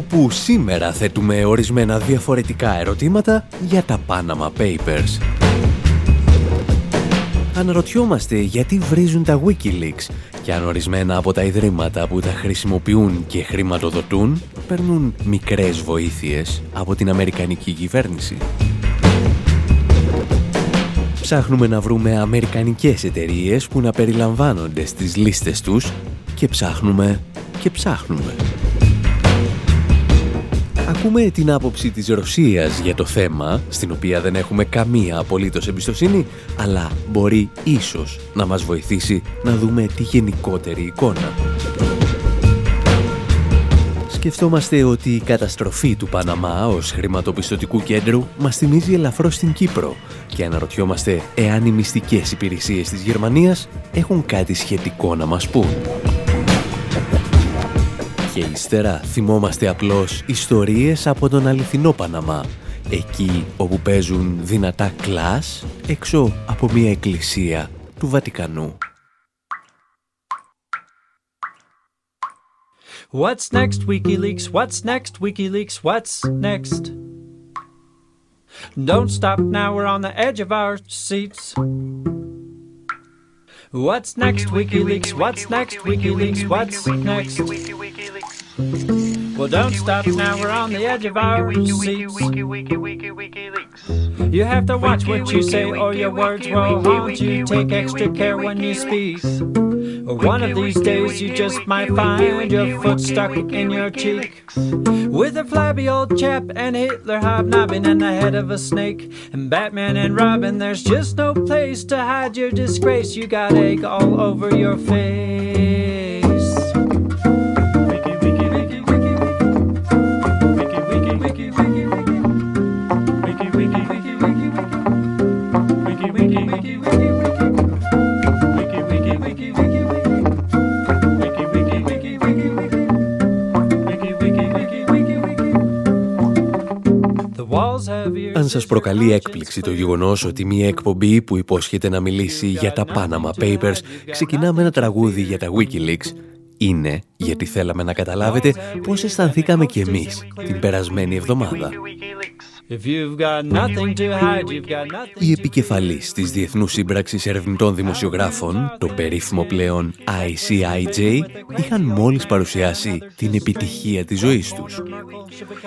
Όπου σήμερα θέτουμε ορισμένα διαφορετικά ερωτήματα για τα Panama Papers. Αναρωτιόμαστε γιατί βρίζουν τα Wikileaks και αν ορισμένα από τα ιδρύματα που τα χρησιμοποιούν και χρηματοδοτούν παίρνουν μικρές βοήθειες από την Αμερικανική κυβέρνηση. Ψάχνουμε να βρούμε αμερικανικές εταιρείες που να περιλαμβάνονται στις λίστες τους και ψάχνουμε και ψάχνουμε. Ακούμε την άποψη της Ρωσίας για το θέμα, στην οποία δεν έχουμε καμία απολύτως εμπιστοσύνη, αλλά μπορεί ίσως να μας βοηθήσει να δούμε τη γενικότερη εικόνα. Σκεφτόμαστε ότι η καταστροφή του Παναμά ως χρηματοπιστωτικού κέντρου μας θυμίζει ελαφρώς στην Κύπρο και αναρωτιόμαστε εάν οι μυστικές υπηρεσίες της Γερμανίας έχουν κάτι σχετικό να μας πούν. Και ύστερα θυμόμαστε απλώς ιστορίες από τον αληθινό Παναμά, εκεί όπου παίζουν δυνατά κλάς έξω από μια εκκλησία του Βατικανού. What's next, WikiLeaks? What's next, WikiLeaks? What's next? Don't stop now, we're on the edge of our seats. What's next, WikiLeaks? What's next, WikiLeaks? What's next? Well, don't stop now, we're on the edge of our seats. You have to watch what you say, or your words will haunt you. Take extra care when you speak. One of these days, you just might find your foot stuck in your cheek. With a flabby old chap and Hitler hobnobbing and the head of a snake. And Batman and Robin, there's just no place to hide your disgrace. You got egg all over your face. Αν σας προκαλεί έκπληξη το γεγονός ότι μια εκπομπή που υπόσχεται να μιλήσει για τα Panama Papers ξεκινά με ένα τραγούδι για τα Wikileaks, είναι γιατί θέλαμε να καταλάβετε πώς αισθανθήκαμε κι εμείς την περασμένη εβδομάδα. Η επικεφαλής της Διεθνούς Σύμπραξης Ερευνητών Δημοσιογράφων, το περίφημο πλέον ICIJ, είχαν μόλις παρουσιάσει την επιτυχία της ζωής τους.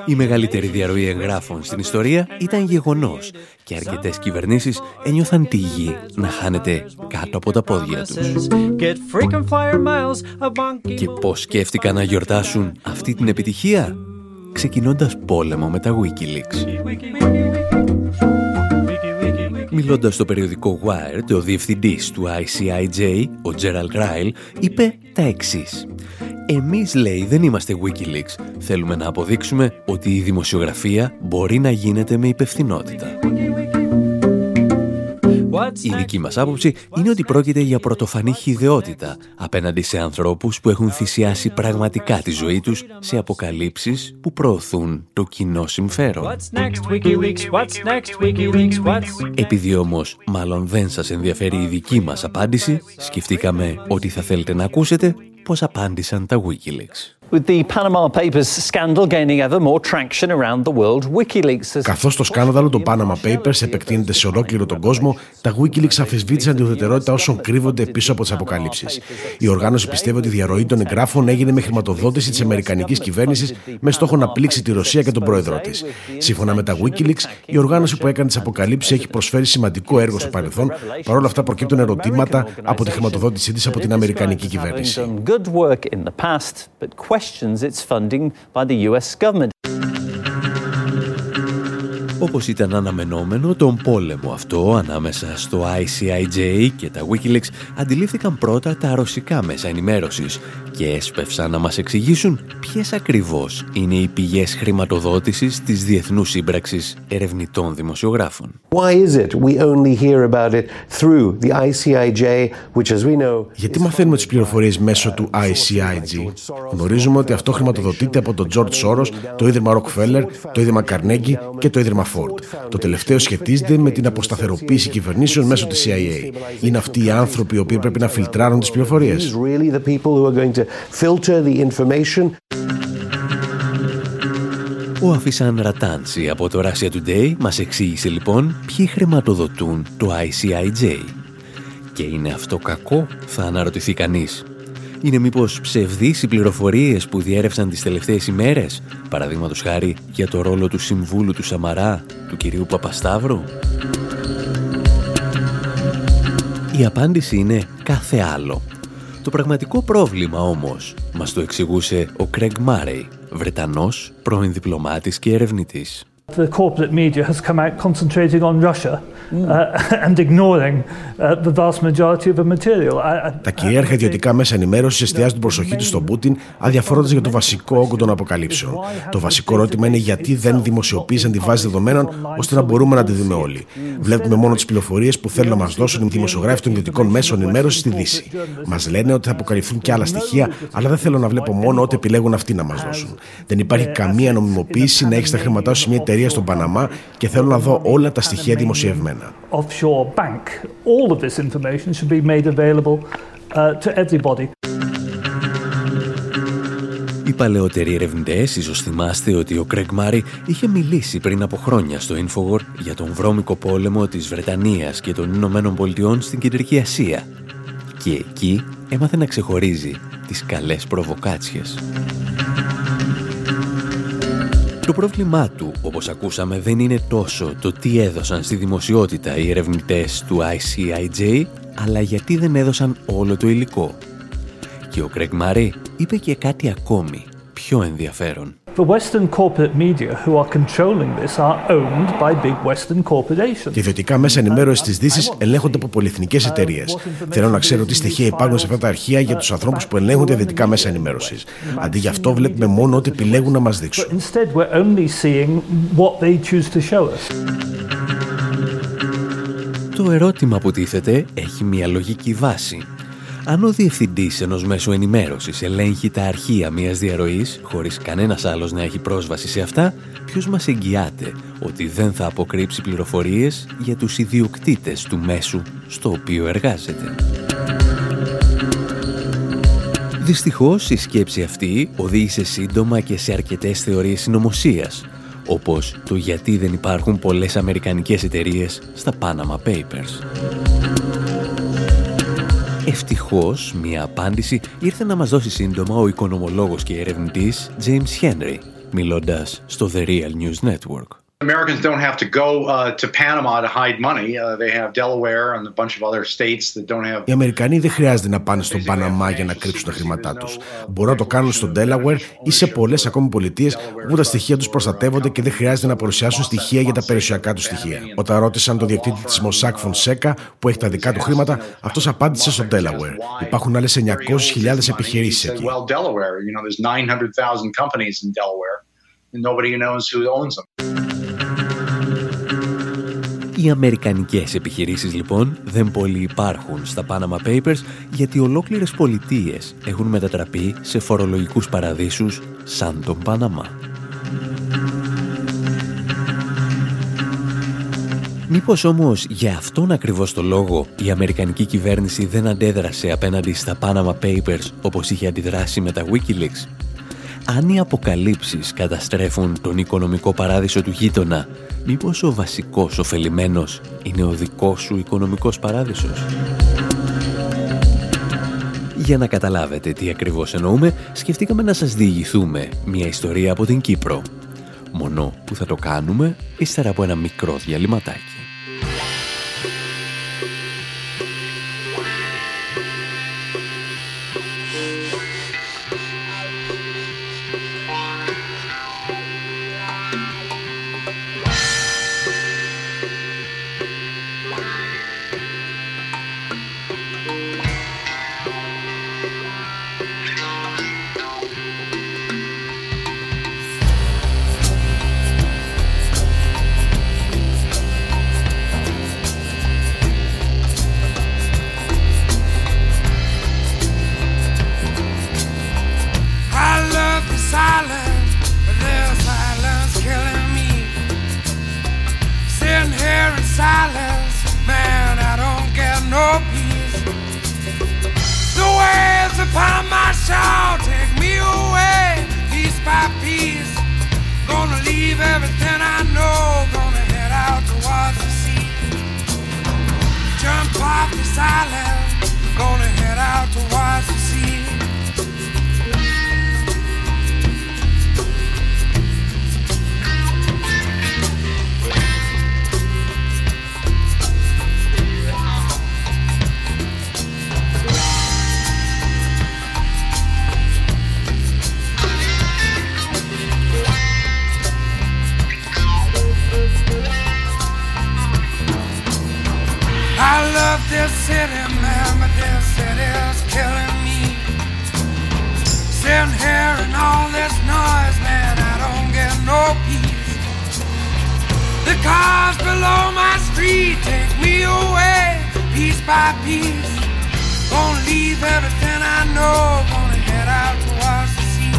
Η μεγαλύτερη διαρροή εγγράφων στην ιστορία ήταν γεγονός και αρκετές κυβερνήσεις ένιωθαν τη γη να χάνεται κάτω από τα πόδια τους. Και πώς σκέφτηκαν να γιορτάσουν αυτή την επιτυχία; Ξεκινώντας πόλεμο με τα Wikileaks. Μιλώντας στο περιοδικό Wired, ο διευθυντής του ICIJ, ο Gerald Ryle, είπε τα εξής. Εμείς, λέει, δεν είμαστε Wikileaks. Θέλουμε να αποδείξουμε ότι η δημοσιογραφία μπορεί να γίνεται με υπευθυνότητα. Η δική μας άποψη είναι ότι πρόκειται για πρωτοφανή χιδεότητα απέναντι σε ανθρώπους που έχουν θυσιάσει πραγματικά τη ζωή τους σε αποκαλύψεις που προωθούν το κοινό συμφέρον. Επειδή όμως μάλλον δεν σας ενδιαφέρει η δική μας απάντηση, σκεφτήκαμε ότι θα θέλετε να ακούσετε πώς απάντησαν τα Wikileaks. Καθώς το σκάνδαλο των Panama Papers επεκτείνεται σε ολόκληρο τον κόσμο, τα Wikileaks αφισβήτησαν την ουδετερότητα όσων κρύβονται πίσω από τις αποκαλύψεις. Η οργάνωση πιστεύει ότι η διαρροή των εγγράφων έγινε με χρηματοδότηση της Αμερικανικής κυβέρνησης με στόχο να πλήξει τη Ρωσία και τον πρόεδρό της. Σύμφωνα με τα Wikileaks, η οργάνωση που έκανε τις αποκαλύψεις έχει προσφέρει σημαντικό έργο στο παρελθόν. Παρ' όλα αυτά, προκύπτουν ερωτήματα από τη χρηματοδότησή της από την Αμερικανική κυβέρνηση. questions its funding by the US government. Όπως ήταν αναμενόμενο, τον πόλεμο αυτό ανάμεσα στο ICIJ και τα Wikileaks αντιλήφθηκαν πρώτα τα ρωσικά μέσα ενημέρωσης και έσπευσαν να μας εξηγήσουν ποιες ακριβώς είναι οι πηγές χρηματοδότησης της Διεθνούς Σύμπραξης Ερευνητών Δημοσιογράφων. Γιατί μαθαίνουμε τις πληροφορίες μέσω του ICIG. Γνωρίζουμε ότι αυτό χρηματοδοτείται από τον George Soros, το Ίδρυμα Rockefeller, το Ίδρυμα Carnegie και το Ίδρυμα Ford. Το τελευταίο σχετίζεται με την αποσταθεροποίηση κυβερνήσεων μέσω της CIA. Είναι αυτοί οι άνθρωποι οι οποίοι πρέπει να φιλτράρουν τις πληροφορίες filter the information. Ο Αφισάν Ρατάντσι από το Russia Today μας εξήγησε λοιπόν ποιοι χρηματοδοτούν το ICIJ. Και είναι αυτό κακό, θα αναρωτηθεί κανείς. Είναι μήπως ψευδείς οι πληροφορίες που διέρευσαν τις τελευταίες ημέρες, παραδείγματος χάρη για το ρόλο του συμβούλου του Σαμαρά, του κυρίου Παπασταύρου; Η απάντηση είναι κάθε άλλο. Το πραγματικό πρόβλημα όμως μας το εξηγούσε ο Κρέγ Μάρεϊ, Βρετανός πρώην διπλωμάτης και ερευνητής. The corporate media has come out concentrating on Russia uh, and ignoring uh, the vast majority of the material. Τα κυρίαρχα ιδιωτικά μέσα ενημέρωσης εστιάζουν την προσοχή τους στον Πούτιν, αδιαφορώντας για το βασικό όγκο των αποκαλύψεων. Το βασικό ερώτημα είναι γιατί δεν δημοσιοποίησαν τη βάση δεδομένων ώστε να μπορούμε να τη δούμε όλοι. Βλέπουμε μόνο τις πληροφορίες που θέλουν να μας δώσουν οι δημοσιογράφοι των ιδιωτικών μέσων ενημέρωσης στη Δύση. Μας λένε ότι θα αποκαλυφθούν και άλλα στοιχεία, αλλά δεν θέλω να βλέπω μόνο ό,τι επιλέγουν αυτοί να μας δώσουν. Δεν υπάρχει καμία νομιμοποίηση να έχεις τα χρήματά σου μια εταιρεία στον Παναμά και θέλω να δω όλα τα στοιχεία δημοσιευμένα. Οι παλαιότεροι ερευνητές, ίσως θυμάστε ότι ο Κρέγκ Μάρι είχε μιλήσει πριν από χρόνια στο Infowar για τον βρώμικο πόλεμο της Βρετανίας και των Ηνωμένων Πολιτειών στην Κεντρική Ασία. Και εκεί έμαθε να ξεχωρίζει τις καλές προβοκάτσιες. Το πρόβλημά του, όπως ακούσαμε, δεν είναι τόσο το τι έδωσαν στη δημοσιότητα οι ερευνητές του ICIJ, αλλά γιατί δεν έδωσαν όλο το υλικό. Και ο Κρέγκ Μαρή είπε και κάτι ακόμη πιο ενδιαφέρον. The Western corporate media who are controlling this are owned by big Western corporations. Τα ιδιωτικά μέσα ενημέρωσης της Δύσης ελέγχονται από πολυεθνικές εταιρείες. Θέλω να ξέρω τι στοιχεία υπάρχουν σε αυτά τα αρχεία για τους ανθρώπους που ελέγχουν τα ιδιωτικά μέσα ενημέρωσης. Αντί γι' αυτό βλέπουμε μόνο ό,τι επιλέγουν να μας δείξουν. Το ερώτημα που τίθεται έχει μια λογική βάση. Αν ο διευθυντής ενός μέσου ενημέρωσης ελέγχει τα αρχεία μιας διαρροής, χωρίς κανένας άλλος να έχει πρόσβαση σε αυτά, ποιος μας εγγυάται ότι δεν θα αποκρύψει πληροφορίες για τους ιδιοκτήτες του μέσου στο οποίο εργάζεται; Δυστυχώς η σκέψη αυτή οδήγησε σύντομα και σε αρκετές θεωρίες συνωμοσίας, όπως το γιατί δεν υπάρχουν πολλές αμερικανικές εταιρείες στα Panama Papers. Ευτυχώς, μία απάντηση ήρθε να μας δώσει σύντομα ο οικονομολόγος και ερευνητής James Henry, μιλώντας στο The Real News Network. Americans don't have to go uh, to Panama to hide money. Uh, they have Delaware and a bunch of other states that don't have. Οι Αμερικανοί δεν χρειάζεται να πάνε στον Παναμά για να κρύψουν τα χρήματά τους. Μπορούν να το κάνουν στο Delaware ή σε πολλές ακόμη πολιτείες όπου τα στοιχεία τους προστατεύονται και δεν χρειάζεται να παρουσιάσουν στοιχεία για τα περιουσιακά τους στοιχεία. Όταν ρώτησαν τον διοκτήτη της Mossack Fonseca που έχει τα δικά του χρήματα, αυτός απάντησε στο Delaware. Υπάρχουν άλλες 900.000 επιχειρήσεις εκεί. Well, Delaware, you know, there's 900,000 companies in Delaware and nobody knows who owns them. Οι αμερικανικές επιχειρήσεις λοιπόν δεν πολύ υπάρχουν στα Panama Papers γιατί ολόκληρες πολιτείες έχουν μετατραπεί σε φορολογικούς παραδείσους σαν τον Παναμά. Μήπως όμως για αυτόν ακριβώς το λόγο η Αμερικανική κυβέρνηση δεν αντέδρασε απέναντι στα Panama Papers όπως είχε αντιδράσει με τα Wikileaks; Αν οι αποκαλύψεις καταστρέφουν τον οικονομικό παράδεισο του γείτονα, μήπως ο βασικός ωφελημένος είναι ο δικός σου οικονομικός παράδεισος; Για να καταλάβετε τι ακριβώς εννοούμε, σκεφτήκαμε να σας διηγηθούμε μια ιστορία από την Κύπρο. Μόνο που θα το κάνουμε ύστερα από ένα μικρό διαλυματάκι. cars below my street take me away piece by piece. Gonna leave everything I know, gonna head out towards the sea.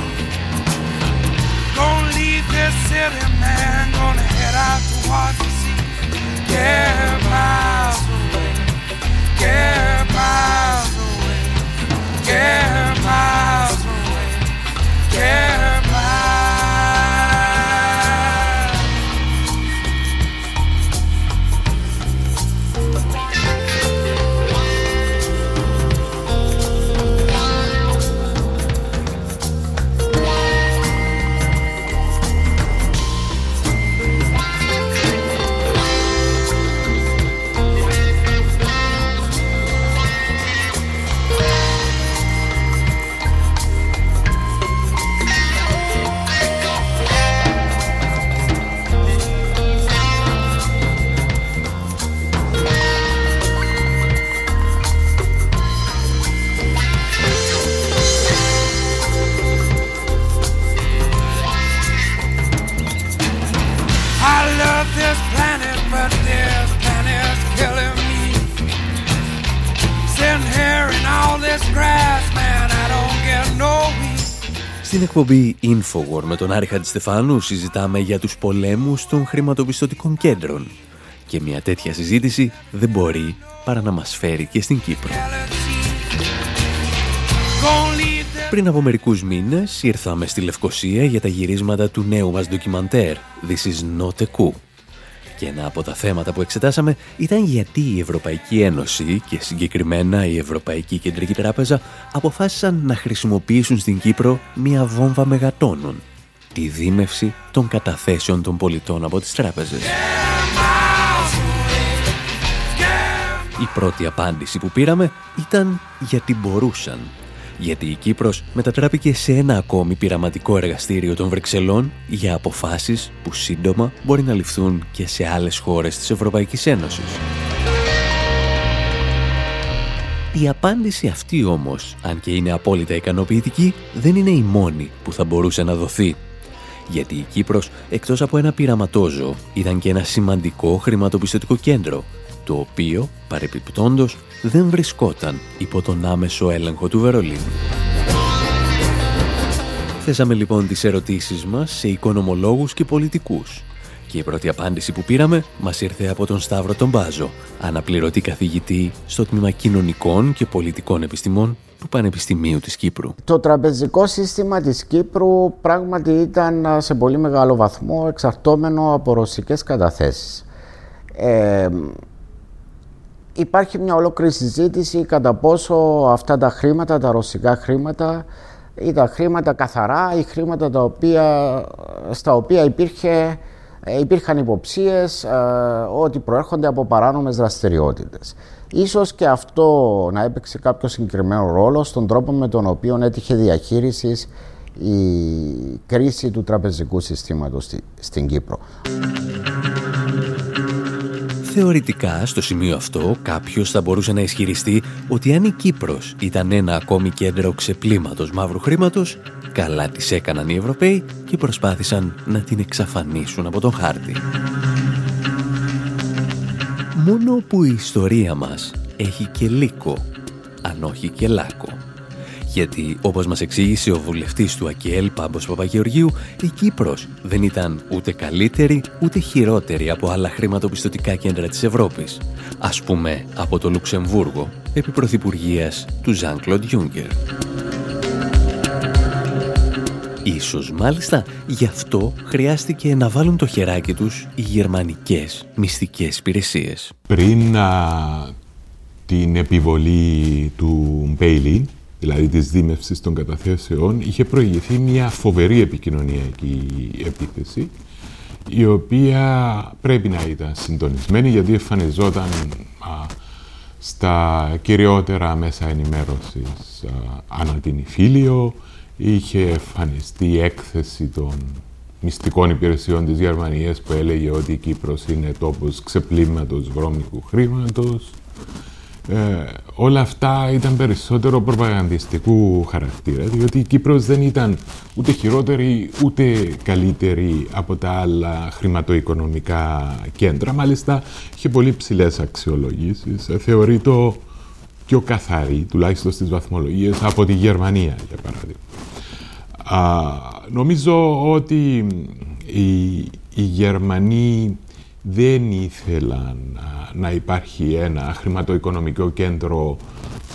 Gonna leave this city, man, gonna head out towards the sea. Get miles away, get miles away, get Στην εκπομπή Infowar με τον Άρη Χατζηστεφάνου συζητάμε για τους πολέμους των χρηματοπιστωτικών κέντρων. Και μια τέτοια συζήτηση δεν μπορεί παρά να μας φέρει και στην Κύπρο. Πριν από μερικούς μήνες ήρθαμε στη Λευκοσία για τα γυρίσματα του νέου μας ντοκιμαντέρ «This is not a coup» Και ένα από τα θέματα που εξετάσαμε ήταν γιατί η Ευρωπαϊκή Ένωση και συγκεκριμένα η Ευρωπαϊκή Κεντρική Τράπεζα αποφάσισαν να χρησιμοποιήσουν στην Κύπρο μια βόμβα μεγατόνων, τη δίμευση των καταθέσεων των πολιτών από τις τράπεζες. Η πρώτη απάντηση που πήραμε ήταν γιατί μπορούσαν γιατί η Κύπρος μετατράπηκε σε ένα ακόμη πειραματικό εργαστήριο των Βρυξελών για αποφάσεις που σύντομα μπορεί να ληφθούν και σε άλλες χώρες της Ευρωπαϊκής Ένωσης. Η απάντηση αυτή όμως, αν και είναι απόλυτα ικανοποιητική, δεν είναι η μόνη που θα μπορούσε να δοθεί. Γιατί η Κύπρος, εκτός από ένα πειραματόζω, ήταν και ένα σημαντικό χρηματοπιστωτικό κέντρο το οποίο, παρεπιπτόντος, δεν βρισκόταν υπό τον άμεσο έλεγχο του Βερολίνου. Θέσαμε λοιπόν τις ερωτήσεις μας σε οικονομολόγους και πολιτικούς Και η πρώτη απάντηση που πήραμε μας ήρθε από τον Σταύρο τον Μπάζο, αναπληρωτή καθηγητή στο Τμήμα Κοινωνικών και Πολιτικών Επιστημών του Πανεπιστημίου της Κύπρου. Το τραπεζικό σύστημα της Κύπρου πράγματι ήταν σε πολύ μεγάλο βαθμό εξαρτώμενο από ρωσικές καταθέσεις. Ε, υπάρχει μια ολόκληρη συζήτηση κατά πόσο αυτά τα χρήματα, τα ρωσικά χρήματα, ή τα χρήματα καθαρά ή χρήματα τα οποία, στα οποία υπήρχε, υπήρχαν υποψίες ε, ότι προέρχονται από παράνομες δραστηριότητες. Ίσως και αυτό να έπαιξε κάποιο συγκεκριμένο ρόλο στον τρόπο με τον οποίο έτυχε διαχείρισης η κρίση του τραπεζικού συστήματος στην Κύπρο. Θεωρητικά, στο σημείο αυτό, κάποιος θα μπορούσε να ισχυριστεί ότι αν η Κύπρος ήταν ένα ακόμη κέντρο ξεπλήματος μαύρου χρήματος, καλά τις έκαναν οι Ευρωπαίοι και προσπάθησαν να την εξαφανίσουν από τον χάρτη. Μόνο που η ιστορία μας έχει και λύκο, αν όχι και λάκο. Γιατί, όπως μας εξήγησε ο βουλευτής του ΑΚΕΛ, Πάμπος Παπαγεωργίου, η Κύπρος δεν ήταν ούτε καλύτερη, ούτε χειρότερη από άλλα χρηματοπιστωτικά κέντρα της Ευρώπης. Ας πούμε, από το Λουξεμβούργο, επί πρωθυπουργίας του Ζαν Κλοντ Γιούγκερ. Ίσως μάλιστα γι' αυτό χρειάστηκε να βάλουν το χεράκι τους οι γερμανικές μυστικές υπηρεσίες. Πριν την επιβολή του Μπέιλι, δηλαδή της δίμευσης των καταθέσεων, είχε προηγηθεί μια φοβερή επικοινωνιακή επίθεση, η οποία πρέπει να ήταν συντονισμένη, γιατί εμφανιζόταν στα κυριότερα μέσα ενημέρωσης ανά την Ιφίλιο, είχε εμφανιστεί η έκθεση των μυστικών υπηρεσιών της Γερμανίας που έλεγε ότι η Κύπρος είναι τόπος ξεπλήματος βρώμικου χρήματος. Ε, όλα αυτά ήταν περισσότερο προπαγανδιστικού χαρακτήρα, διότι η Κύπρος δεν ήταν ούτε χειρότερη ούτε καλύτερη από τα άλλα χρηματοοικονομικά κέντρα. Μάλιστα, είχε πολύ ψηλές αξιολογήσεις. Ε, θεωρείται πιο καθαρή, τουλάχιστον στις βαθμολογίες, από τη Γερμανία, για παράδειγμα. Α, νομίζω ότι οι, οι Γερμανοί δεν ήθελαν να υπάρχει ένα χρηματοοικονομικό κέντρο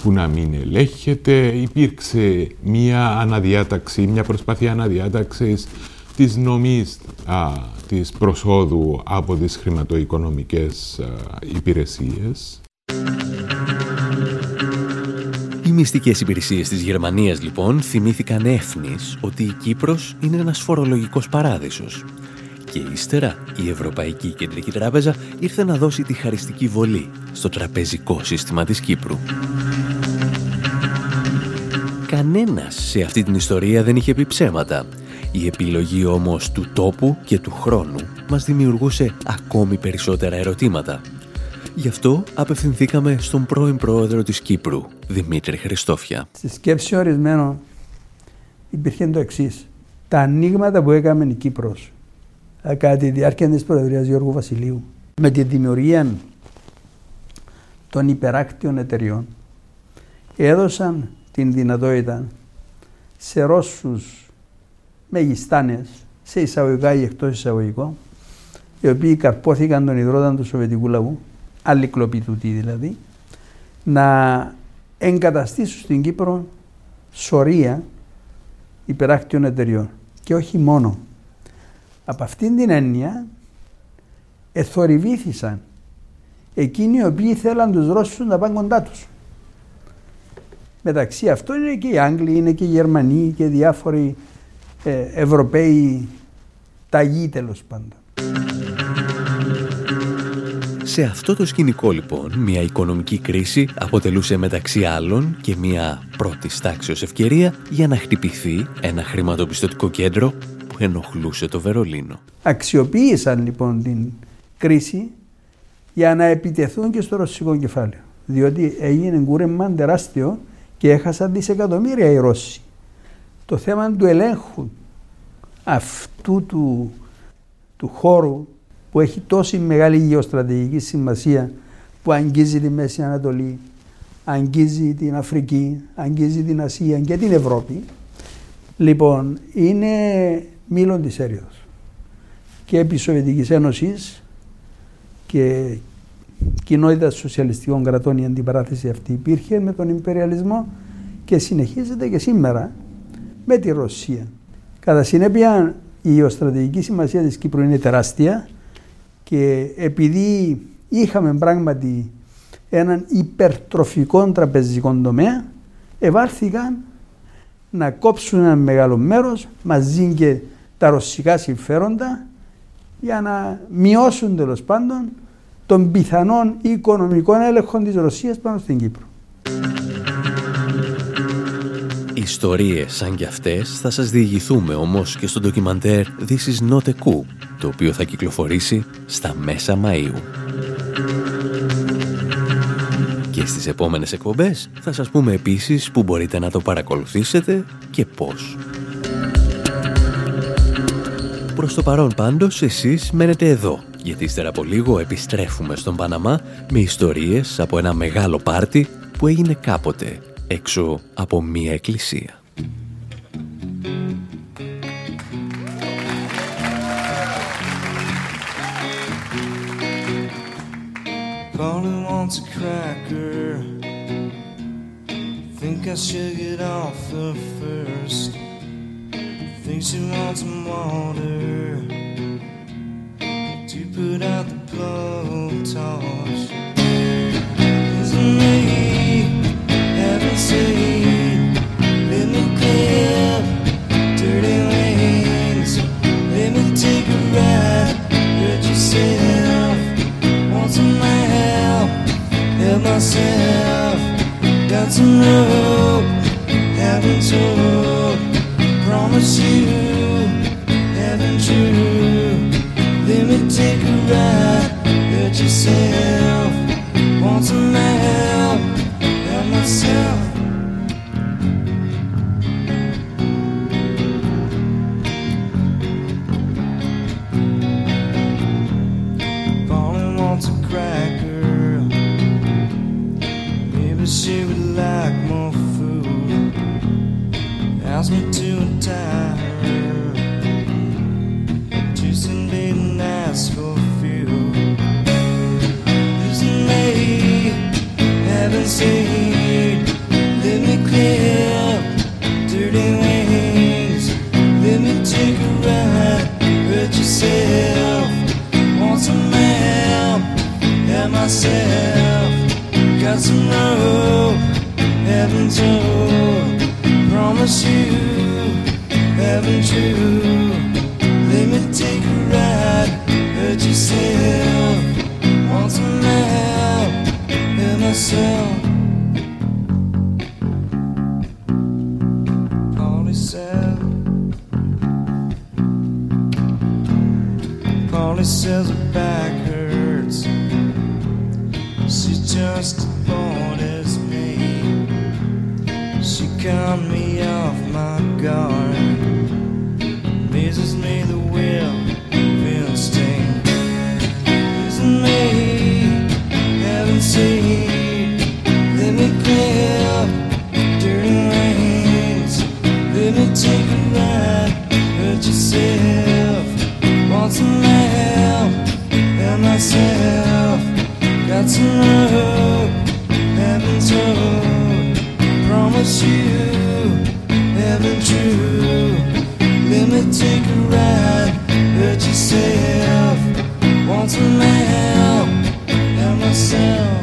που να μην ελέγχεται. Υπήρξε μια αναδιάταξη, μια προσπάθεια αναδιάταξης της νομής α, της προσόδου από τις χρηματοοικονομικές υπηρεσίες. Οι μυστικές υπηρεσίες της Γερμανίας λοιπόν θυμήθηκαν έφνης ότι η Κύπρος είναι ένας φορολογικός παράδεισος και ύστερα η Ευρωπαϊκή Κεντρική Τράπεζα ήρθε να δώσει τη χαριστική βολή στο τραπεζικό σύστημα της Κύπρου. Κανένας σε αυτή την ιστορία δεν είχε πει ψέματα. Η επιλογή όμως του τόπου και του χρόνου μας δημιουργούσε ακόμη περισσότερα ερωτήματα. Γι' αυτό απευθυνθήκαμε στον πρώην πρόεδρο της Κύπρου, Δημήτρη Χριστόφια. Στη σκέψη ορισμένο υπήρχε το εξής. Τα ανοίγματα που έκαμε η Κύπρος κατά τη διάρκεια της Προεδρίας Γιώργου Βασιλείου με τη δημιουργία των υπεράκτιων εταιριών έδωσαν την δυνατότητα σε Ρώσους μεγιστάνες, σε εισαγωγικά ή εκτός εισαγωγικών, οι οποίοι καρπόθηκαν τον υδρόταν του Σοβιετικού λαού, άλλη κλοπή του τι δηλαδή, να εγκαταστήσουν στην Κύπρο σωρία υπεράκτιων εταιριών. Και όχι μόνο. Από αυτήν την έννοια εθορυβήθησαν εκείνοι οι οποίοι θέλαν τους Ρώσους να πάνε κοντά τους. Μεταξύ αυτών είναι και οι Άγγλοι, είναι και οι Γερμανοί και διάφοροι ε, Ευρωπαίοι ταγοί τέλος πάντων. Σε αυτό το σκηνικό λοιπόν, μια οικονομική κρίση αποτελούσε μεταξύ άλλων και μια πρώτης τάξεως ευκαιρία για να χτυπηθεί ένα χρηματοπιστωτικό κέντρο που ενοχλούσε το Βερολίνο. Αξιοποίησαν λοιπόν την κρίση για να επιτεθούν και στο ρωσικό κεφάλαιο. Διότι έγινε κούρεμα τεράστιο και έχασαν δισεκατομμύρια οι Ρώσοι. Το θέμα του ελέγχου αυτού του, του χώρου που έχει τόση μεγάλη γεωστρατηγική σημασία που αγγίζει τη Μέση Ανατολή, αγγίζει την Αφρική, αγγίζει την Ασία και την Ευρώπη. Λοιπόν, είναι μήλον της έρηδος. και επί Σοβιετικής Ένωσης και κοινότητας σοσιαλιστικών κρατών η αντιπαράθεση αυτή υπήρχε με τον υπεριαλισμό και συνεχίζεται και σήμερα με τη Ρωσία. Κατά συνέπεια η γεωστρατηγική σημασία της Κύπρου είναι τεράστια και επειδή είχαμε πράγματι έναν υπερτροφικό τραπεζικό τομέα, ευάρθηκαν να κόψουν ένα μεγάλο μέρος μαζί και τα ρωσικά συμφέροντα για να μειώσουν τέλος πάντων των πιθανών οικονομικών έλεγχων της Ρωσίας πάνω στην Κύπρο. Ιστορίες σαν κι αυτές θα σας διηγηθούμε όμως και στο ντοκιμαντέρ This is not a coup, το οποίο θα κυκλοφορήσει στα μέσα Μαΐου. Και στις επόμενες εκπομπές θα σας πούμε επίσης που μπορείτε να το παρακολουθήσετε και πώς. Προς το παρόν πάντως εσείς μένετε εδώ, γιατί ύστερα από λίγο επιστρέφουμε στον Παναμά με ιστορίες από ένα μεγάλο πάρτι που έγινε κάποτε έξω από μία εκκλησία. wants a cracker. Think I should get off the first. Think she wants some water to put out the blowtorch. Is me clip, dirty? Let me take a ride. Hurt yourself. Help myself. Got some rope. Haven't told promise you heaven true. Let me take a ride, hurt yourself. Want some help, help myself. Bonnie wants a cracker. Maybe she would like more drives me to die. Choosing Chasing beaten ask for fuel. Losing me, heaven seen. Let me clear up dirty wings. Let me take a ride. Hurt yourself. Want some help? Help myself. Got some rope. Heaven's rope promise you heaven too. Let me take a ride, hurt yourself Want some help, help myself. Polly says her back hurts. She just caught me off my guard. Amazes me the will of instinct. Isn't me haven't seen? Let me clear up dirty lanes. Let me take a ride hurt yourself. Want some help and myself. Got some love, haven't told. Promise you, haven't true. Let me take a ride, hurt yourself. Want some help, help myself.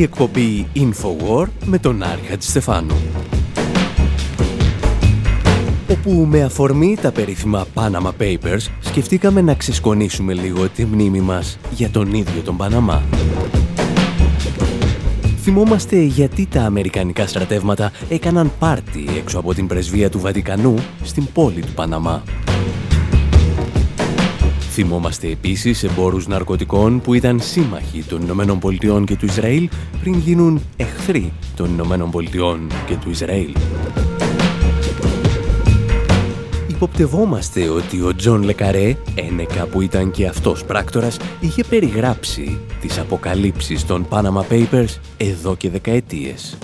Η εκπομπή Infowar με τον Άρη Χατζηστεφάνου. Όπου με αφορμή τα περίφημα Panama Papers σκεφτήκαμε να ξεσκονίσουμε λίγο τη μνήμη μας για τον ίδιο τον Παναμά. Θυμόμαστε γιατί τα αμερικανικά στρατεύματα έκαναν πάρτι έξω από την πρεσβεία του Βατικανού στην πόλη του Παναμά Θυμόμαστε επίσης εμπόρους ναρκωτικών που ήταν σύμμαχοι των Ηνωμένων Πολιτειών και του Ισραήλ πριν γίνουν εχθροί των Ηνωμένων Πολιτειών και του Ισραήλ. Υποπτευόμαστε ότι ο Τζον Λε Καρέ, ένεκα που ήταν και αυτός πράκτορας, είχε περιγράψει τις αποκαλύψεις των Panama Papers εδώ και δεκαετίες.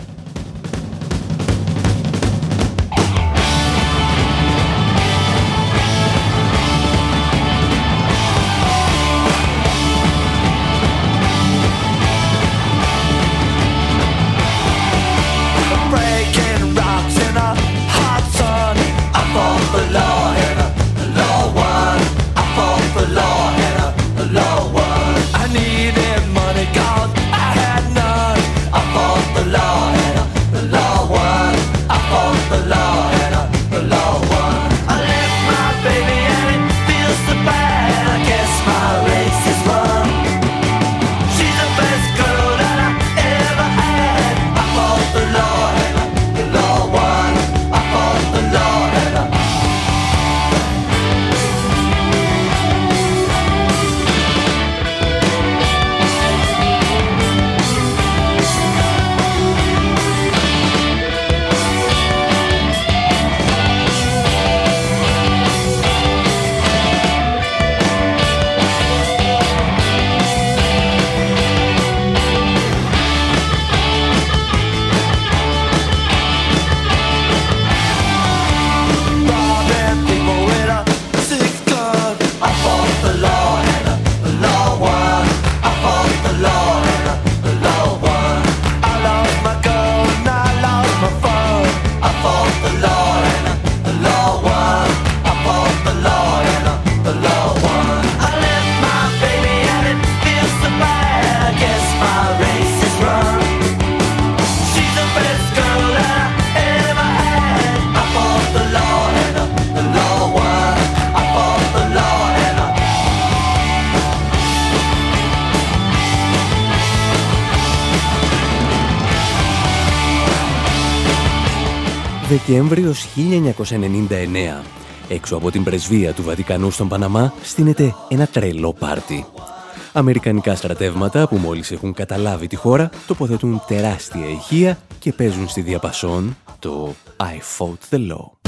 Δεκέμβριος 1999, έξω από την πρεσβεία του Βατικανού στον Παναμά, στείνεται ένα τρελό πάρτι. Αμερικανικά στρατεύματα που μόλις έχουν καταλάβει τη χώρα τοποθετούν τεράστια ηχεία και παίζουν στη διαπασόν το «I fought the law».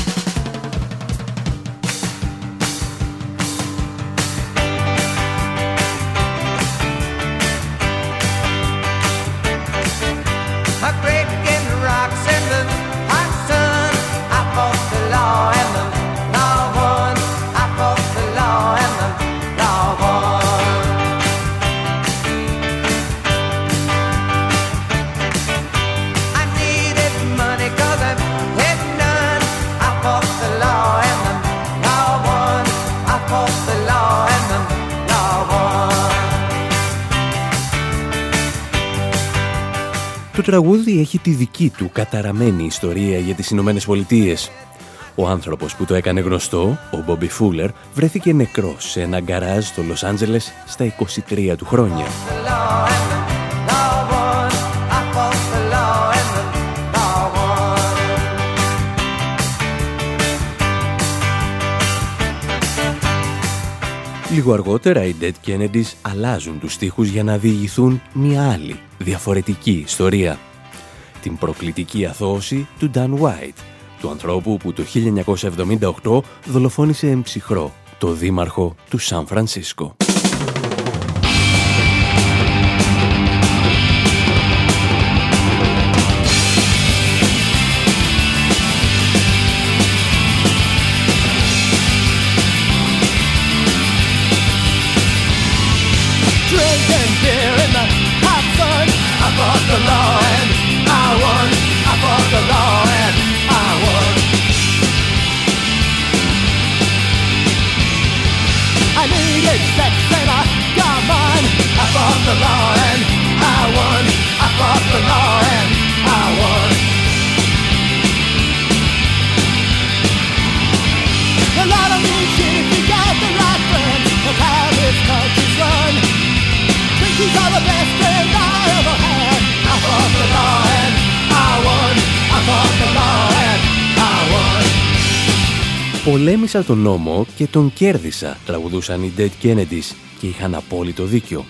Τραγούδι έχει τη δική του καταραμένη ιστορία για τις Ηνωμένες Πολιτείες. Ο άνθρωπος που το έκανε γνωστό, ο Μπόμπι Φούλερ, βρέθηκε νεκρός σε ένα γκαράζ στο Λος Άντζελες στα 23 του χρόνια. Λίγο αργότερα οι Dead Kennedys αλλάζουν τους στίχους για να διηγηθούν μια άλλη, διαφορετική ιστορία. Την προκλητική αθώωση του Dan White, του ανθρώπου που το 1978 δολοφόνησε εμψυχρό το δήμαρχο του Σαν Φρανσίσκο. Πολέμησα τον νόμο και τον κέρδισα, τραγουδούσαν οι Dead Kennedys και είχαν απόλυτο δίκιο.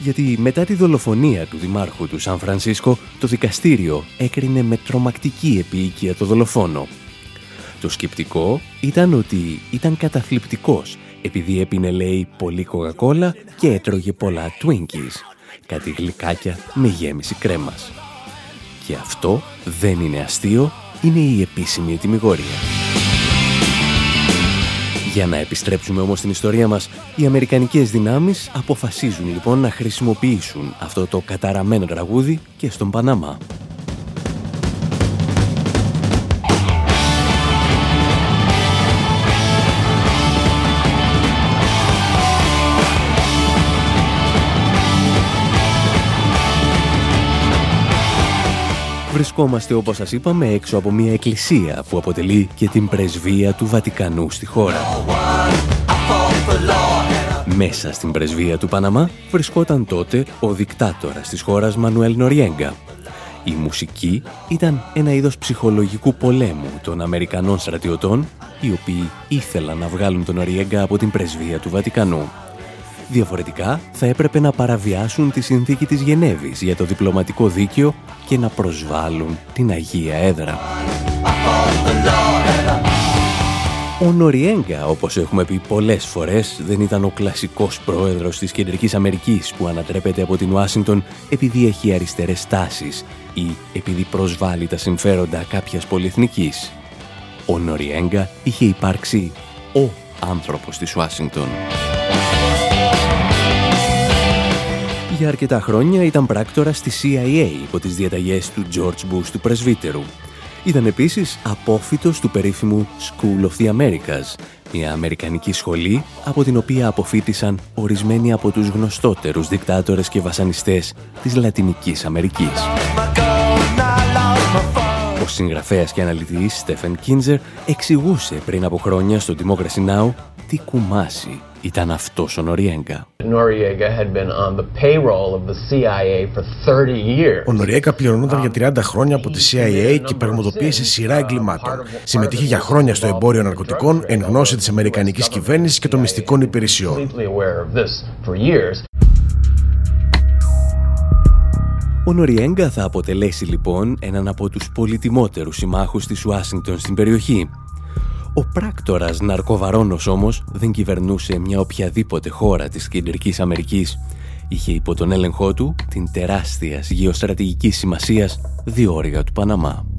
Γιατί μετά τη δολοφονία του δημάρχου του Σαν Φρανσίσκο, το δικαστήριο έκρινε με τρομακτική επίοικια το δολοφόνο. Το σκεπτικό ήταν ότι ήταν καταθλιπτικός επειδή έπινε λέει πολύ κοκακόλα και έτρωγε πολλά Twinkies, κάτι γλυκάκια με γέμιση κρέμας. Και αυτό δεν είναι αστείο, είναι η επίσημη ετοιμιγόρια. Για να επιστρέψουμε όμως στην ιστορία μας, οι Αμερικανικές δυνάμεις αποφασίζουν λοιπόν να χρησιμοποιήσουν αυτό το καταραμένο τραγούδι και στον Παναμά. Βρισκόμαστε όπως σας είπαμε έξω από μια εκκλησία που αποτελεί και την πρεσβεία του Βατικανού στη χώρα. Μέσα στην πρεσβεία του Παναμά βρισκόταν τότε ο δικτάτορας της χώρας Μανουέλ Νοριέγκα. Η μουσική ήταν ένα είδος ψυχολογικού πολέμου των Αμερικανών στρατιωτών οι οποίοι ήθελαν να βγάλουν τον Νοριέγκα από την πρεσβεία του Βατικανού. Διαφορετικά θα έπρεπε να παραβιάσουν τη συνθήκη της Γενέβης για το διπλωματικό δίκαιο και να προσβάλλουν την Αγία Έδρα. Ο Νοριέγκα, όπως έχουμε πει πολλές φορές, δεν ήταν ο κλασικός πρόεδρος της Κεντρικής Αμερικής που ανατρέπεται από την Ουάσιγκτον επειδή έχει αριστερές τάσεις ή επειδή προσβάλλει τα συμφέροντα κάποιας πολυεθνικής. Ο Νοριέγκα είχε υπάρξει ο άνθρωπος της Ουάσιγκτον. Για αρκετά χρόνια ήταν πράκτορα στη CIA υπό τις διαταγές του George Bush του πρεσβύτερου. Ήταν επίσης απόφυτος του περίφημου School of the Americas, μια αμερικανική σχολή από την οποία αποφύτησαν ορισμένοι από τους γνωστότερους δικτάτορες και βασανιστές της Λατινικής Αμερικής. Ο συγγραφέας και αναλυτής Στέφεν Κίντζερ εξηγούσε πριν από χρόνια στο Democracy Now! τι κουμάσι ήταν αυτός ο Νοριέγκα. Ο Νοριέγκα πληρωνόταν για 30 χρόνια από τη CIA και πραγματοποίησε σειρά εγκλημάτων. Συμμετείχε για χρόνια στο εμπόριο ναρκωτικών εν γνώση της Αμερικανικής κυβέρνησης και των μυστικών υπηρεσιών. Ο Νοριέγκα θα αποτελέσει λοιπόν έναν από τους πολυτιμότερους συμμάχους της Ουάσιγκτον στην περιοχή ο πράκτορας ναρκοβαρόνος όμως δεν κυβερνούσε μια οποιαδήποτε χώρα της Κεντρικής Αμερικής. Είχε υπό τον έλεγχό του την τεράστια γεωστρατηγική σημασίας διόρυγα του Παναμά.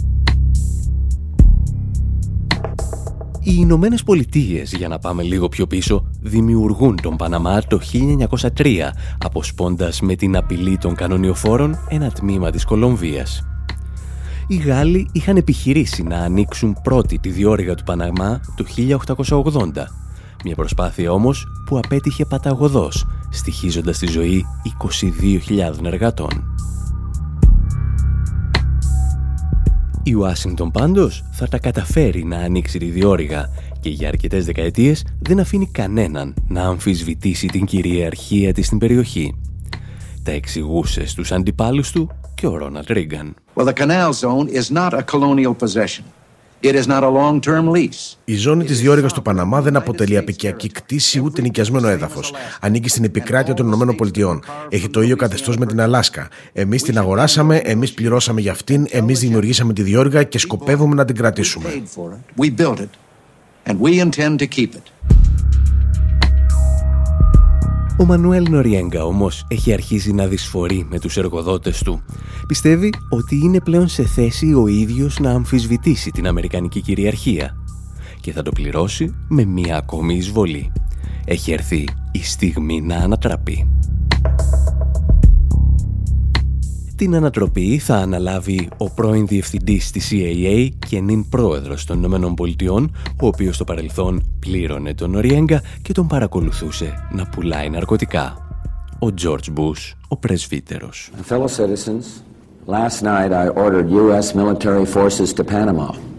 Οι Ηνωμένε Πολιτείες, για να πάμε λίγο πιο πίσω, δημιουργούν τον Παναμά το 1903, αποσπώντας με την απειλή των κανονιοφόρων ένα τμήμα της Κολομβίας οι Γάλλοι είχαν επιχειρήσει να ανοίξουν πρώτη τη διόρυγα του Παναμά το 1880. Μια προσπάθεια όμως που απέτυχε παταγωδός, στοιχίζοντας τη ζωή 22.000 εργατών. Η Ουάσιγκτον πάντως θα τα καταφέρει να ανοίξει τη διόρυγα και για αρκετές δεκαετίες δεν αφήνει κανέναν να αμφισβητήσει την κυριαρχία της στην περιοχή. Τα εξηγούσε στους αντιπάλους του και ο Ρόναλτ Ρίγκαν. Well, the canal zone is not a colonial possession. It is not a long-term lease. Η ζώνη της διόρυγα του Παναμά δεν αποτελεί απικιακή κτήση ούτε νοικιασμένο έδαφος. Ανήκει στην επικράτεια των ΗΠΑ. Έχει το ίδιο καθεστώς με την Αλάσκα. Εμείς την αγοράσαμε, εμείς πληρώσαμε για αυτήν, εμείς δημιουργήσαμε τη διόρυγα και σκοπεύουμε να την κρατήσουμε. We built it, and we intend to keep it. Ο Μανουέλ Νοριέγκα όμως έχει αρχίσει να δυσφορεί με τους εργοδότες του. Πιστεύει ότι είναι πλέον σε θέση ο ίδιος να αμφισβητήσει την Αμερικανική κυριαρχία και θα το πληρώσει με μία ακόμη εισβολή. Έχει έρθει η στιγμή να ανατραπεί. Την ανατροπή θα αναλάβει ο πρώην διευθυντής της CIA και νυν πρόεδρος των Ηνωμένων Πολιτειών, ο οποίος στο παρελθόν πλήρωνε τον Οριέγκα και τον παρακολουθούσε να πουλάει ναρκωτικά. Ο George Bush, ο πρεσβύτερος. Fellow citizens, last night I ordered U.S. military forces to Panama.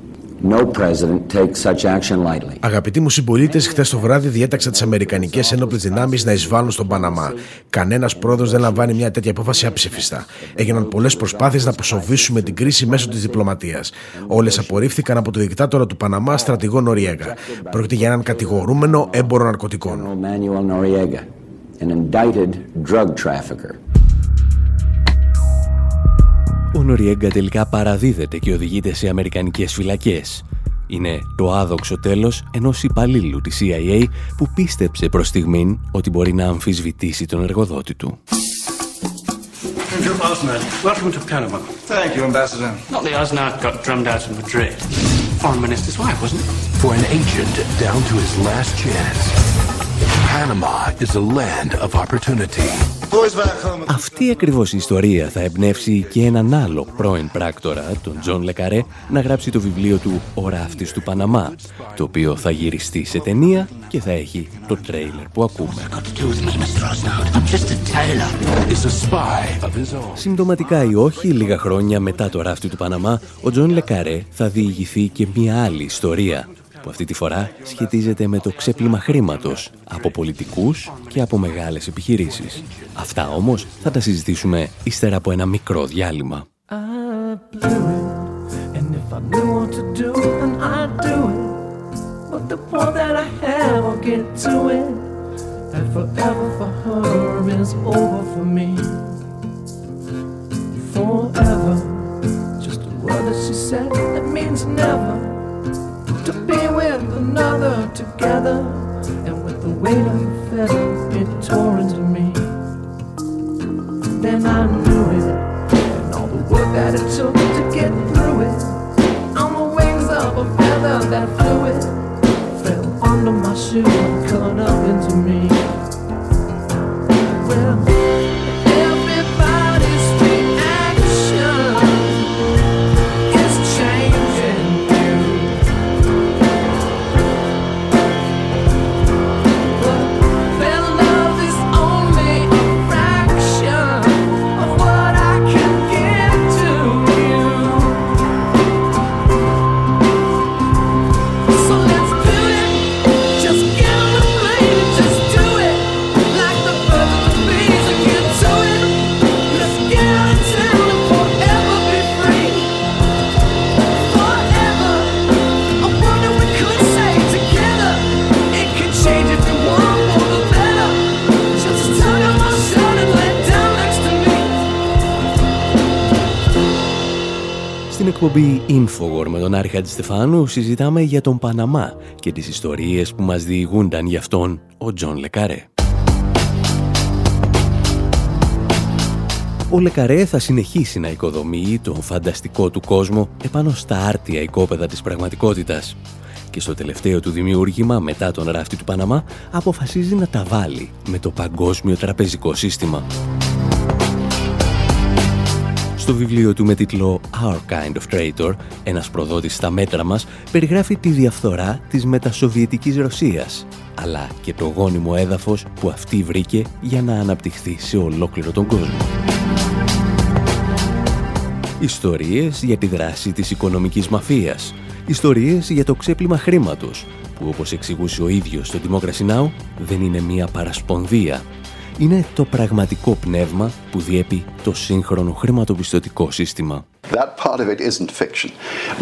No president takes such action lightly. Αγαπητοί μου συμπολίτες, χθες το βράδυ διέταξα τις Αμερικανικές Ένοπλες Δυνάμεις να εισβάλλουν στον Παναμά. Κανένας πρόεδρος δεν λαμβάνει μια τέτοια απόφαση αψηφιστά. Έγιναν πολλές προσπάθειες να αποσοβήσουμε την κρίση μέσω της διπλωματίας. Όλες απορρίφθηκαν από το δικτάτορα του Παναμά, στρατηγό Νοριέγα. Πρόκειται για έναν κατηγορούμενο έμπορο ναρκωτικών. Ο Νοριέγκα τελικά παραδίδεται και οδηγείται σε Αμερικανικές φυλακές. Είναι το άδοξο τέλος ενός υπαλλήλου της CIA, που πίστεψε προς στιγμή ότι μπορεί να αμφισβητήσει τον εργοδότη του. Αυτή ακριβώς η ιστορία θα εμπνεύσει και έναν άλλο πρώην πράκτορα, τον Τζον Λε Καρέ, να γράψει το βιβλίο του «Ο ράφτης του Παναμά», το οποίο θα γυριστεί σε ταινία και θα έχει το τρέιλερ που ακούμε. Συμπτωματικά ή όχι, λίγα χρόνια μετά το ράφτη του Παναμά, ο Τζον Λε Καρέ θα διηγηθεί και μία άλλη ιστορία που αυτή τη φορά σχετίζεται με το ξέπλυμα χρήματος από πολιτικούς και από μεγάλες επιχειρήσεις. Αυτά όμως θα τα συζητήσουμε ύστερα από ένα μικρό διάλειμμα. Forever, just a word that she said that means never. To be with another together. And with the weight of the feather, it tore into me. Then I knew it, and all the work that it took to get through it. On the wings of a feather that flew it, fell under my shoe and cut up into me. Well. Infowar με τον Άρη Χατζηστεφάνου συζητάμε για τον Παναμά και τις ιστορίες που μας διηγούνταν γι' αυτόν ο Τζον Λε Καρέ. Ο Λε Καρέ θα συνεχίσει να οικοδομεί τον φανταστικό του κόσμο επάνω στα άρτια οικόπεδα της πραγματικότητας και στο τελευταίο του δημιούργημα μετά τον ράφτη του Παναμά αποφασίζει να τα βάλει με το παγκόσμιο τραπεζικό σύστημα. Στο βιβλίο του με τίτλο Our Kind of Traitor, ένας προδότης στα μέτρα μας, περιγράφει τη διαφθορά της μετασοβιετικής Ρωσίας, αλλά και το γόνιμο έδαφος που αυτή βρήκε για να αναπτυχθεί σε ολόκληρο τον κόσμο. Ιστορίες για τη δράση της οικονομικής μαφίας, ιστορίες για το ξέπλυμα χρήματος, που όπως εξηγούσε ο ίδιος στο Democracy Now! δεν είναι μία παρασπονδία, είναι το πραγματικό πνεύμα που διέπει το σύγχρονο χρηματοπιστωτικό σύστημα. That part of it isn't fiction.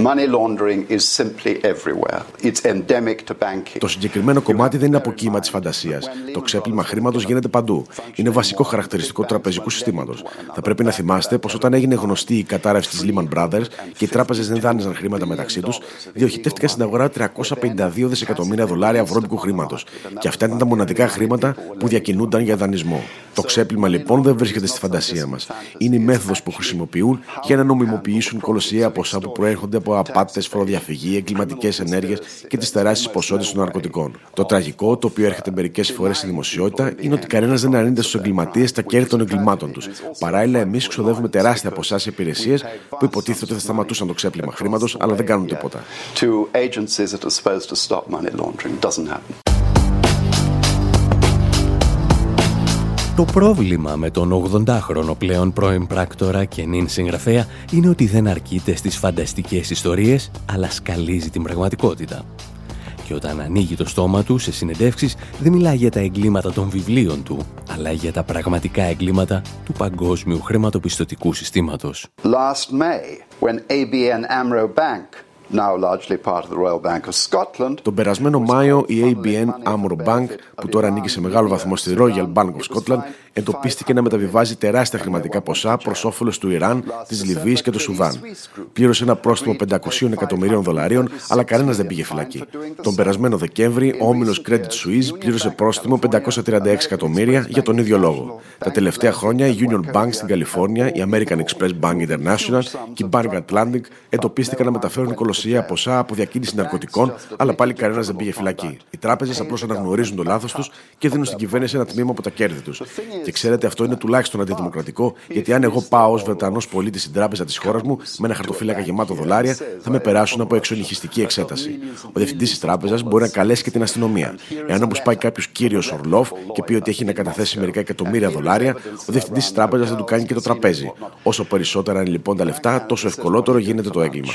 Money laundering is simply everywhere. It's endemic to banking. Το συγκεκριμένο κομμάτι δεν είναι αποκύημα της φαντασίας. Το ξέπλυμα χρήματος γίνεται παντού. Είναι βασικό χαρακτηριστικό του τραπεζικού συστήματος. Θα πρέπει να θυμάστε πως όταν έγινε γνωστή η κατάρρευση της Lehman Brothers και οι τράπεζες δεν δάνειζαν χρήματα μεταξύ τους, διοχετεύτηκαν στην αγορά 352 δισεκατομμύρια δολάρια βρώμικου χρήματος. Και αυτά ήταν τα μοναδικά χρήματα που διακινούνταν για δανεισμό. Το ξέπλυμα λοιπόν δεν βρίσκεται στη φαντασία μας. Είναι η μέθοδος που χρησιμοποιούν για να νομιμοποιήσουν νομιμοποιήσουν κολοσσία ποσά που προέρχονται από απάτες, φοροδιαφυγή, εγκληματικές ενέργειες και τις τεράστιες ποσότητες των ναρκωτικών. Το τραγικό, το οποίο έρχεται μερικές φορές στη δημοσιότητα, είναι ότι κανένας δεν αρνείται στους εγκληματίες τα κέρδη των εγκλημάτων τους. Παράλληλα, εμείς ξοδεύουμε τεράστια ποσά σε υπηρεσίες που υποτίθεται ότι θα σταματούσαν το ξέπλυμα χρήματος, αλλά δεν κάνουν τίποτα. Το πρόβλημα με τον 80χρονο πλέον πρώην πράκτορα και νυν συγγραφέα είναι ότι δεν αρκείται στις φανταστικές ιστορίες, αλλά σκαλίζει την πραγματικότητα. Και όταν ανοίγει το στόμα του σε συνεντεύξεις, δεν μιλάει για τα εγκλήματα των βιβλίων του, αλλά για τα πραγματικά εγκλήματα του παγκόσμιου χρηματοπιστωτικού συστήματος. Last May, when ABN AMRO Bank τον περασμένο Μάιο η ABN Amro Bank, που τώρα ανήκει σε μεγάλο βαθμό στη Royal Bank of Scotland, εντοπίστηκε να μεταβιβάζει τεράστια χρηματικά ποσά προς όφελος του Ιράν, της Λιβύης και του Σουδάν. Πλήρωσε ένα πρόστιμο 500 εκατομμυρίων δολαρίων, αλλά κανένας δεν πήγε φυλακή. Τον περασμένο Δεκέμβρη, ο όμιλος Credit Suisse πλήρωσε πρόστιμο 536 εκατομμύρια για τον ίδιο λόγο. Τα τελευταία χρόνια η Union Bank στην Καλιφόρνια, η American Express Bank International και η Bank Atlantic εντοπίστηκαν να μεταφέρουν κολοσσία ποσά από διακίνηση ναρκωτικών, αλλά πάλι κανένας δεν πήγε φυλακή. Οι τράπεζες απλώς αναγνωρίζουν το λάθος τους και δίνουν στην κυβέρνηση ένα τμήμα από τα κέρδη τους. Και ξέρετε, αυτό είναι τουλάχιστον αντιδημοκρατικό, γιατί αν εγώ πάω ως Βρετανός πολίτης στην τράπεζα της χώρας μου με ένα χαρτοφύλακα γεμάτο δολάρια, θα με περάσουν από εξονυχιστική εξέταση. Ο διευθυντής της τράπεζας μπορεί να καλέσει και την αστυνομία. Εάν όμως πάει κάποιος κύριος Ορλόφ και πει ότι έχει να καταθέσει μερικά εκατομμύρια δολάρια, ο διευθυντής της τράπεζας δεν του κάνει και το τραπέζι. Όσο περισσότερα είναι λοιπόν τα λεφτά, τόσο ευκολότερο γίνεται το έγκλημα.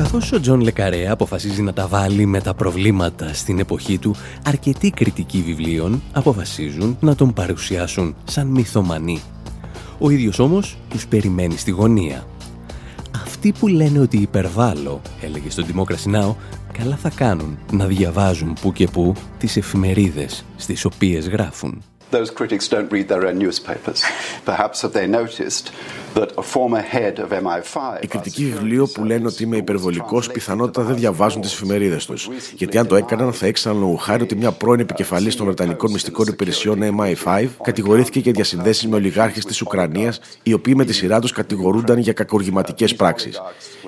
Καθώς ο Τζον Λε Καρέ αποφασίζει να τα βάλει με τα προβλήματα στην εποχή του, αρκετοί κριτικοί βιβλίων αποφασίζουν να τον παρουσιάσουν σαν μυθομανή. Ο ίδιος όμως τους περιμένει στη γωνία. Αυτοί που λένε ότι υπερβάλλω, έλεγε στον Democracy Now, καλά θα κάνουν να διαβάζουν που και που τις εφημερίδες στις οποίες γράφουν. Those critics don't read their own newspapers. Perhaps have they noticed that a former head of MI5... Οι κριτικοί βιβλίο που λένε ότι είμαι υπερβολικός πιθανότητα δεν διαβάζουν τις εφημερίδες τους. Γιατί αν το έκαναν, θα έξαναν λόγω χάρη ότι μια πρώην επικεφαλής των Βρετανικών μυστικών υπηρεσιών MI5 κατηγορήθηκε για διασυνδέσεις με ολιγάρχες της Ουκρανίας, οι οποίοι με τη σειρά τους κατηγορούνταν για κακοργηματικές πράξεις.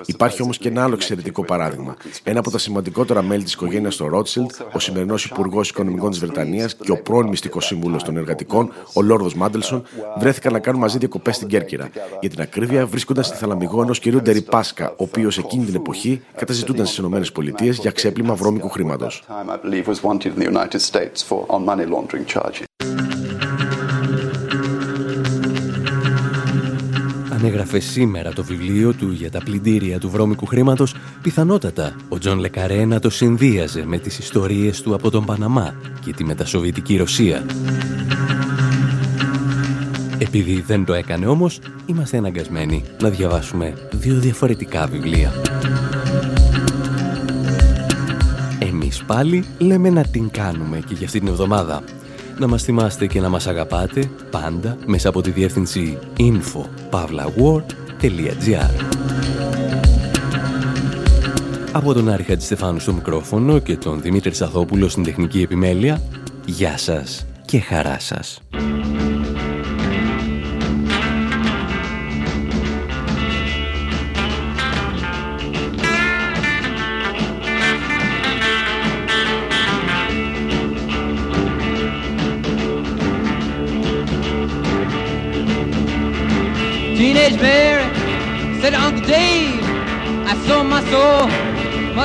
Υπάρχει όμως και ένα άλλο εξαιρετικό παράδειγμα. Ένα από τα σημαντικότερα μέλη της οικογένειας των Ρότσιλντ, ο σημερινός Υπουργός Οικονομικών της Βρετανίας και ο πρώην μυστικός σύμβουλος των εργατικών, ο Λόρδος Μάντελσον, βρέθηκαν να κάνουν μαζί διακοπές στην Κέρκυρα. Για την ακρίβεια, βρίσκονταν στη θαλαμιγό ενός κυρίου Ντεριπάσκα, ο οποίος εκείνη την εποχή καταζητούνταν στις ΗΠΑ για ξέπλυμα βρώμικου χρήματος. Αν έγραφε σήμερα το βιβλίο του για τα πλυντήρια του βρώμικου χρήματος, πιθανότατα ο Τζον Λε Καρέ να το συνδύαζε με τις ιστορίες του από τον Παναμά και τη μετασοβιετική Ρωσία. Επειδή δεν το έκανε όμως, είμαστε αναγκασμένοι να διαβάσουμε δύο διαφορετικά βιβλία. Εμείς πάλι λέμε να την κάνουμε και για αυτή την εβδομάδα. Να μας θυμάστε και να μας αγαπάτε πάντα μέσα από τη διεύθυνση info.pavlawar.gr Από τον Άρη Χατζηστεφάνου στο μικρόφωνο και τον Δημήτρη Σαθόπουλο στην τεχνική επιμέλεια, γεια σας και χαρά σας.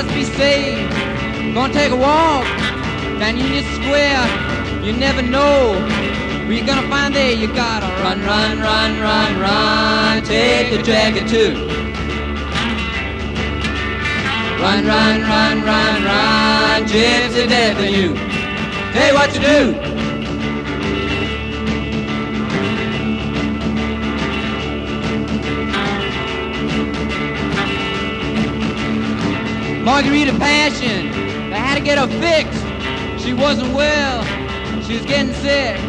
Must be saved. Gonna take a walk down Union Square. You never know where you're gonna find there. You gotta run, run, run, run, run. Take the jacket too. Run, run, run, run, run. Gypsy death in you. Hey, what you do? Margarita Passion. They had to get her fixed. She wasn't well. She was getting sick.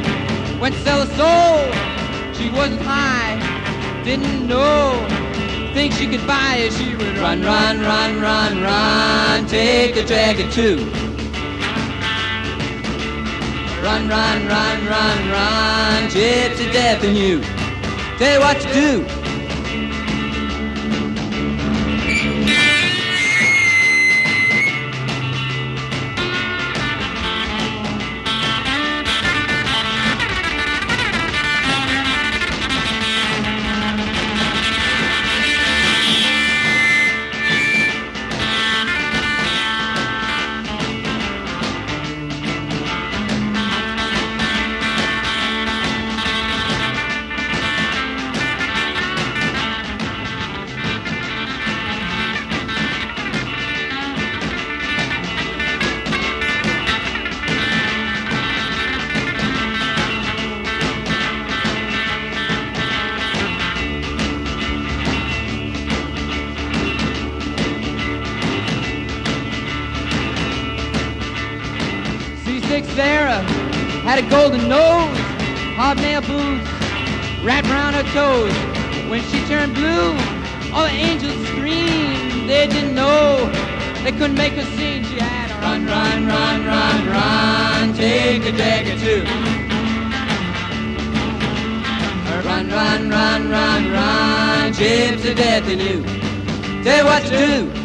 Went to sell her soul. She wasn't high. Didn't know. Think she could buy it. She would run, run, run, run, run. Take a jacket too. Run, run, run, run, run. Gypsy death in you. Tell you what to do. Toes. When she turned blue, all the angels screamed. They didn't know they couldn't make her sing. She had a run, run, run, run, run, take a dagger too. Run, run, run, run, run, to death in you. Tell you what to do.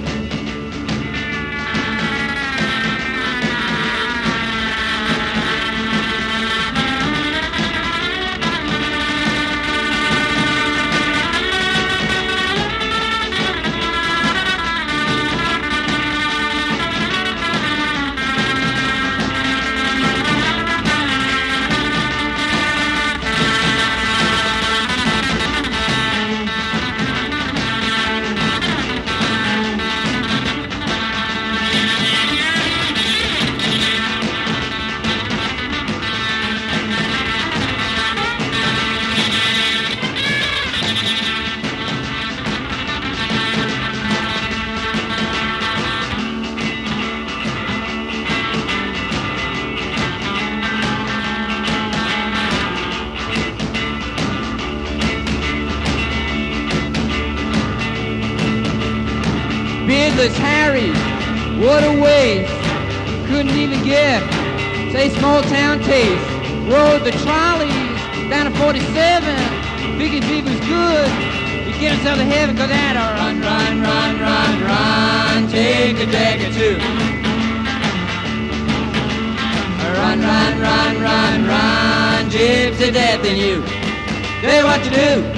The trolleys down to 47. Figured if he was good, he'd get himself to heaven, cause that a run, run, run, run, run, take a dagger too. Run, run, run, run, run, gypsy death in you. Tell you what to do.